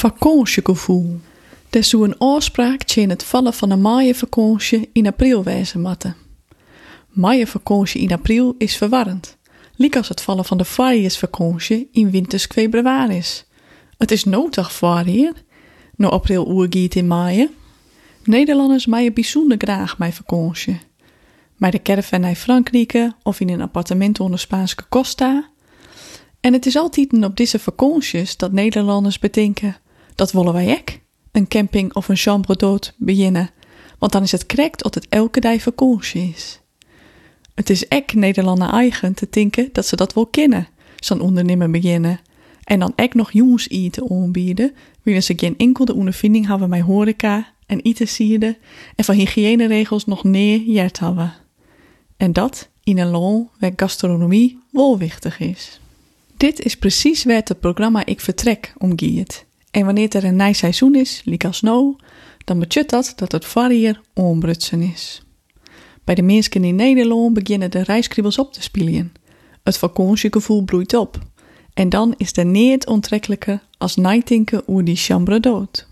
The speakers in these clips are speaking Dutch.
Vakantiegevoel. Er zou een oorspraak tegen het vallen van een maaie vakantie in april wezen matten. Maaie vakantie in april is verwarrend. Liek als het vallen van de vakantie in winters is. Het is nodig hier. No april oergiet in maaien. Nederlanders maaien bijzonder graag mijn vakantie. Bij de caravan naar Frankrijk of in een appartement onder Spaanse Costa. En het is altijd op deze vakanties dat Nederlanders bedenken, dat willen wij ook, een camping of een chambre d'hôte beginnen, want dan is het correct dat het elke dag vakantie is. Het is ek Nederlander eigen te denken dat ze dat wel kennen, zo'n ondernemer beginnen. En dan ek nog jongens eten aanbieden, willen ze geen enkele ondervinding hebben met horeca en eten sierde en van hygiëneregels nog neer jert hebben. En dat in een land waar gastronomie wel wichtig is. Dit is precies waar het programma Ik Vertrek om gaat. En wanneer er een nij seizoen is, als nou, dan betekent dat dat het variër onbrutsen is. Bij de mensen in Nederland beginnen de reiskribbels op te spelen. Het vakantiegevoel bloeit op. En dan is er niet onttrekkelijker als nijtinken oer die chambre dood.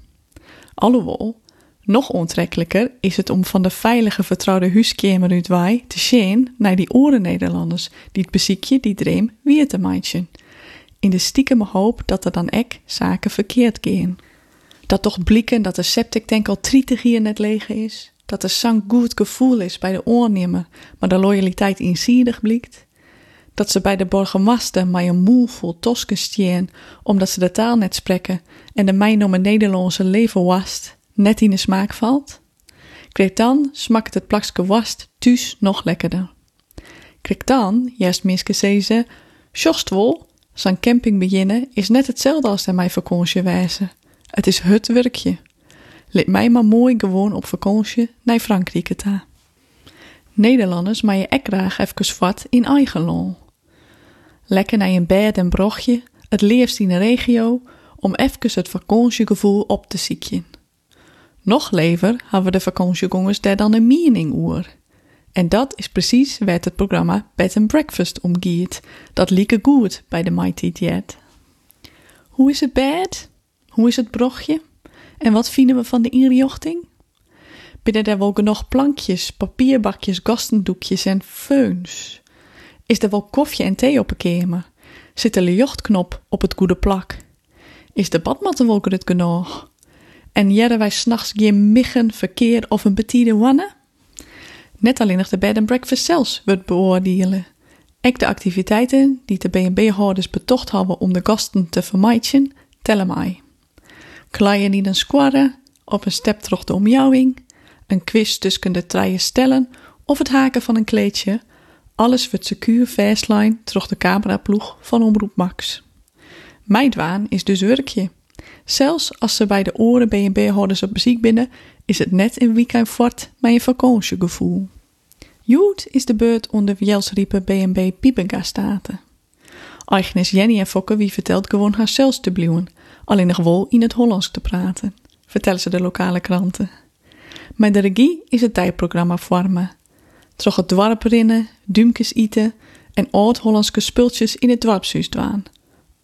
Alhoewel, nog onttrekkelijker is het om van de veilige vertrouwde huiskamer uit wij te zien naar die oren Nederlanders die het beziekje die dream weer te maken. In de stiekeme hoop dat er dan ek zaken verkeerd gaan. Dat toch blikken dat de septic tank al 30 hier net leeg is. Dat er zo'n goed gevoel is bij de oornemer, maar de loyaliteit inziedig blikt. Dat ze bij de borgemasten maar een moe vol tosken omdat ze de taal net spreken en de mij noemen Nederlandse leven wast net in de smaak valt. Kijk dan smakt het plakske wast thuis nog lekkerder. Kijk dan, juist minske zezen, wel, zijn camping beginnen is net hetzelfde als de mijn vakantie wijzen. Het is het werkje. Laat mij maar mooi gewoon op vakantie naar Frankrijk ta. Nederlanders maar je ek graag even wat in eigen lol. Lekker naar een bed en brochtje, het liefst in de regio, om even het vakantiegevoel op te ziekjen. Nog lever hebben de vakantiegongers daar dan een mening oer. En dat is precies waar het programma Bed and Breakfast om. Dat lieke goed bij de Mighty Jet. Hoe is het bed? Hoe is het brochtje? En wat vinden we van de inrichting? Binnen er wel genoeg plankjes, papierbakjes, gastendoekjes en feuns? Is er wel koffie en thee op een kamer? Zit de lichtknop op het goede plak? Is de badmat wel genoeg? En jaren wij s'nachts geen miggen, verkeer of een betiede wanne? Net alleen nog de bed and breakfast zelfs wordt beoordelen. Ook de activiteiten die de B&B-houders betocht hebben om de gasten te vermijden, tellen mij. Kleien die een squarren, op een step terug de omjouwing, een quiz tussen de treien stellen of het haken van een kleedje, alles wordt secuur fastline terug de cameraploeg van Omroep Max. Mijn dwaan is dus werkje. Zelfs als ze bij de oren B&B-houders op beziek binnen, is het net een weekend fort met een vakantiegevoel. Joet is de beurt onder Jelsriepen B&B Piepenga-staten. Eigenaar Jenny en Fokke wie vertelt gewoon haar zelfs te blijven, alleen nog wel in het Hollands te praten, vertellen ze de lokale kranten. Met de regie is het tijdprogramma vormen. Trog het dorp rinnen, duimkes eten en oud-Hollandse spultjes in het dorpshuis dwaan.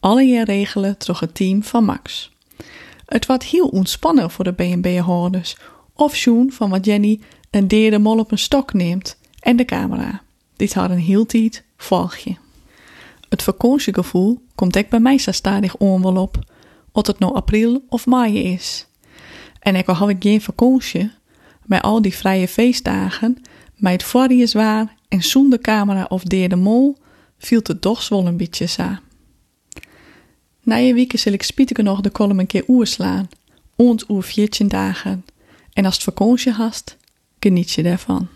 Alle jaar regelen trog het team van Max. Het wordt heel ontspannen voor de B&B-houders. Of Sjoen van wat Jenny een derde mol op een stok neemt en de camera. Dit had een heel tijd volgje. Het vakantiegevoel komt ook bij mij zo stadig onwel op, of het nou april of mei is. En ik had ik geen vakantie, met al die vrije feestdagen, met het voorrie zwaar en zonder camera of derde mol, viel het toch wel een beetje. Na je weken zal ik spieteke nog de kolom een keer oerslaan, ont oer 14 dagen. En als het vakantie hast, geniet je daarvan.